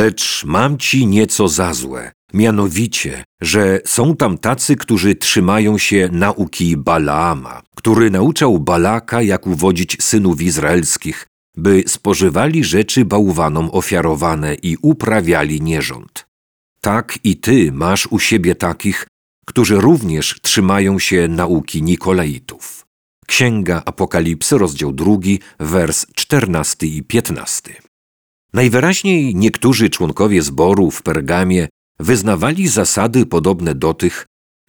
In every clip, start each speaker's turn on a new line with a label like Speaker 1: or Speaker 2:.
Speaker 1: Lecz mam ci nieco za złe, mianowicie, że są tam tacy, którzy trzymają się nauki Balaama, który nauczał Balaka, jak uwodzić synów izraelskich, by spożywali rzeczy bałwanom ofiarowane i uprawiali nierząd. Tak i ty masz u siebie takich, którzy również trzymają się nauki Nikolaitów. Księga Apokalipsy, rozdział drugi, wers czternasty i piętnasty. Najwyraźniej niektórzy członkowie zboru w Pergamie wyznawali zasady podobne do tych,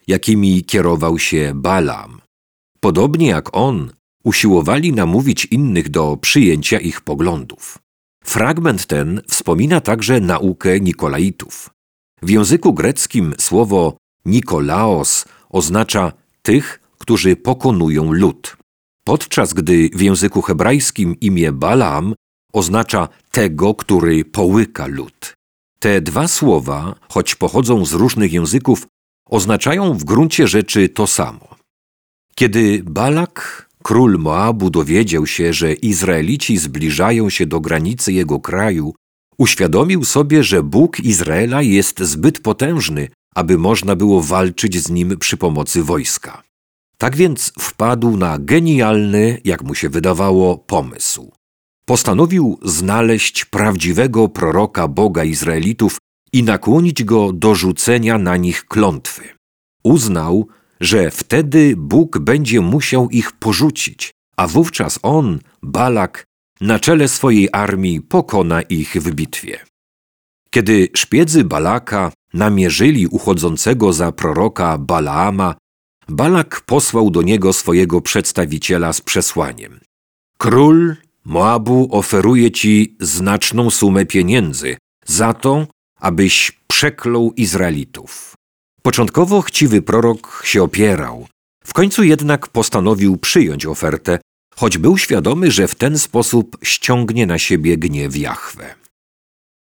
Speaker 1: jakimi kierował się Balaam. Podobnie jak on, usiłowali namówić innych do przyjęcia ich poglądów. Fragment ten wspomina także naukę Nikolaitów. W języku greckim słowo Nikolaos oznacza tych, którzy pokonują lud, podczas gdy w języku hebrajskim imię Balaam oznacza tego, który połyka lud. Te dwa słowa, choć pochodzą z różnych języków, oznaczają w gruncie rzeczy to samo. Kiedy Balak, król Moabu, dowiedział się, że Izraelici zbliżają się do granicy jego kraju, uświadomił sobie, że Bóg Izraela jest zbyt potężny, aby można było walczyć z nim przy pomocy wojska. Tak więc wpadł na genialny, jak mu się wydawało, pomysł. Postanowił znaleźć prawdziwego proroka Boga Izraelitów i nakłonić go do rzucenia na nich klątwy. Uznał, że wtedy Bóg będzie musiał ich porzucić, a wówczas on, Balak, na czele swojej armii pokona ich w bitwie. Kiedy szpiedzy Balaka namierzyli uchodzącego za proroka Balaama, Balak posłał do niego swojego przedstawiciela z przesłaniem. Król Moabu oferuje ci znaczną sumę pieniędzy za to, abyś przeklął Izraelitów. Początkowo chciwy prorok się opierał, w końcu jednak postanowił przyjąć ofertę, choć był świadomy, że w ten sposób ściągnie na siebie gniew Jahwe.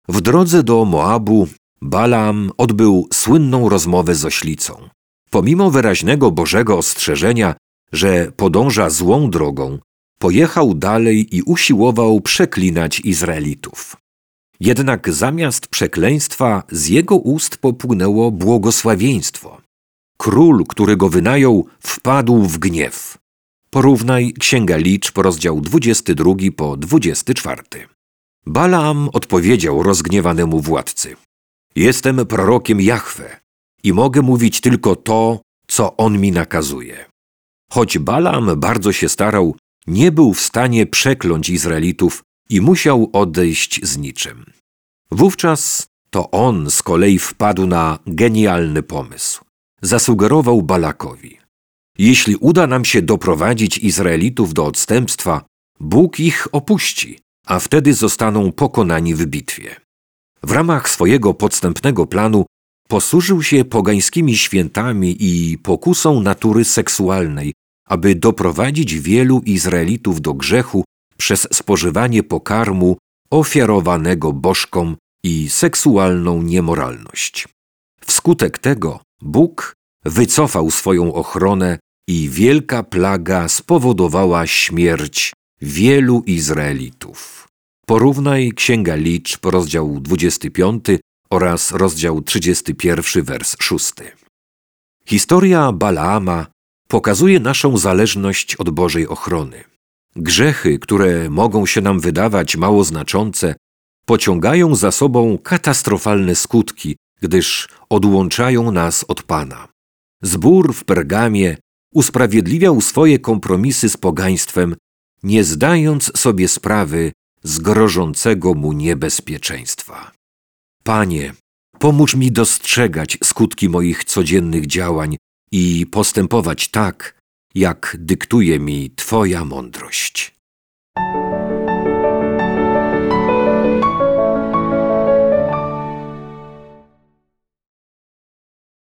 Speaker 1: W drodze do Moabu Balaam odbył słynną rozmowę z oślicą. Pomimo wyraźnego Bożego ostrzeżenia, że podąża złą drogą, pojechał dalej i usiłował przeklinać Izraelitów. Jednak zamiast przekleństwa z jego ust popłynęło błogosławieństwo. Król, który go wynajął, wpadł w gniew. Porównaj Księga Liczb, rozdział 22 po 24. Balaam odpowiedział rozgniewanemu władcy. Jestem prorokiem Jahwe i mogę mówić tylko to, co on mi nakazuje. Choć Balaam bardzo się starał, nie był w stanie przekląć Izraelitów i musiał odejść z niczym. Wówczas to on z kolei wpadł na genialny pomysł. Zasugerował Balakowi: Jeśli uda nam się doprowadzić Izraelitów do odstępstwa, Bóg ich opuści, a wtedy zostaną pokonani w bitwie. W ramach swojego podstępnego planu posłużył się pogańskimi świętami i pokusą natury seksualnej, aby doprowadzić wielu Izraelitów do grzechu przez spożywanie pokarmu ofiarowanego bożkom i seksualną niemoralność. Wskutek tego Bóg wycofał swoją ochronę i wielka plaga spowodowała śmierć wielu Izraelitów. Porównaj Księga Liczb, rozdział 25 oraz rozdział 31, wers 6. Historia Balaama pokazuje naszą zależność od Bożej ochrony. Grzechy, które mogą się nam wydawać mało znaczące, pociągają za sobą katastrofalne skutki, gdyż odłączają nas od Pana. Zbór w Pergamie usprawiedliwiał swoje kompromisy z pogaństwem, nie zdając sobie sprawy z grożącego mu niebezpieczeństwa. Panie, pomóż mi dostrzegać skutki moich codziennych działań i postępować tak, jak dyktuje mi Twoja mądrość.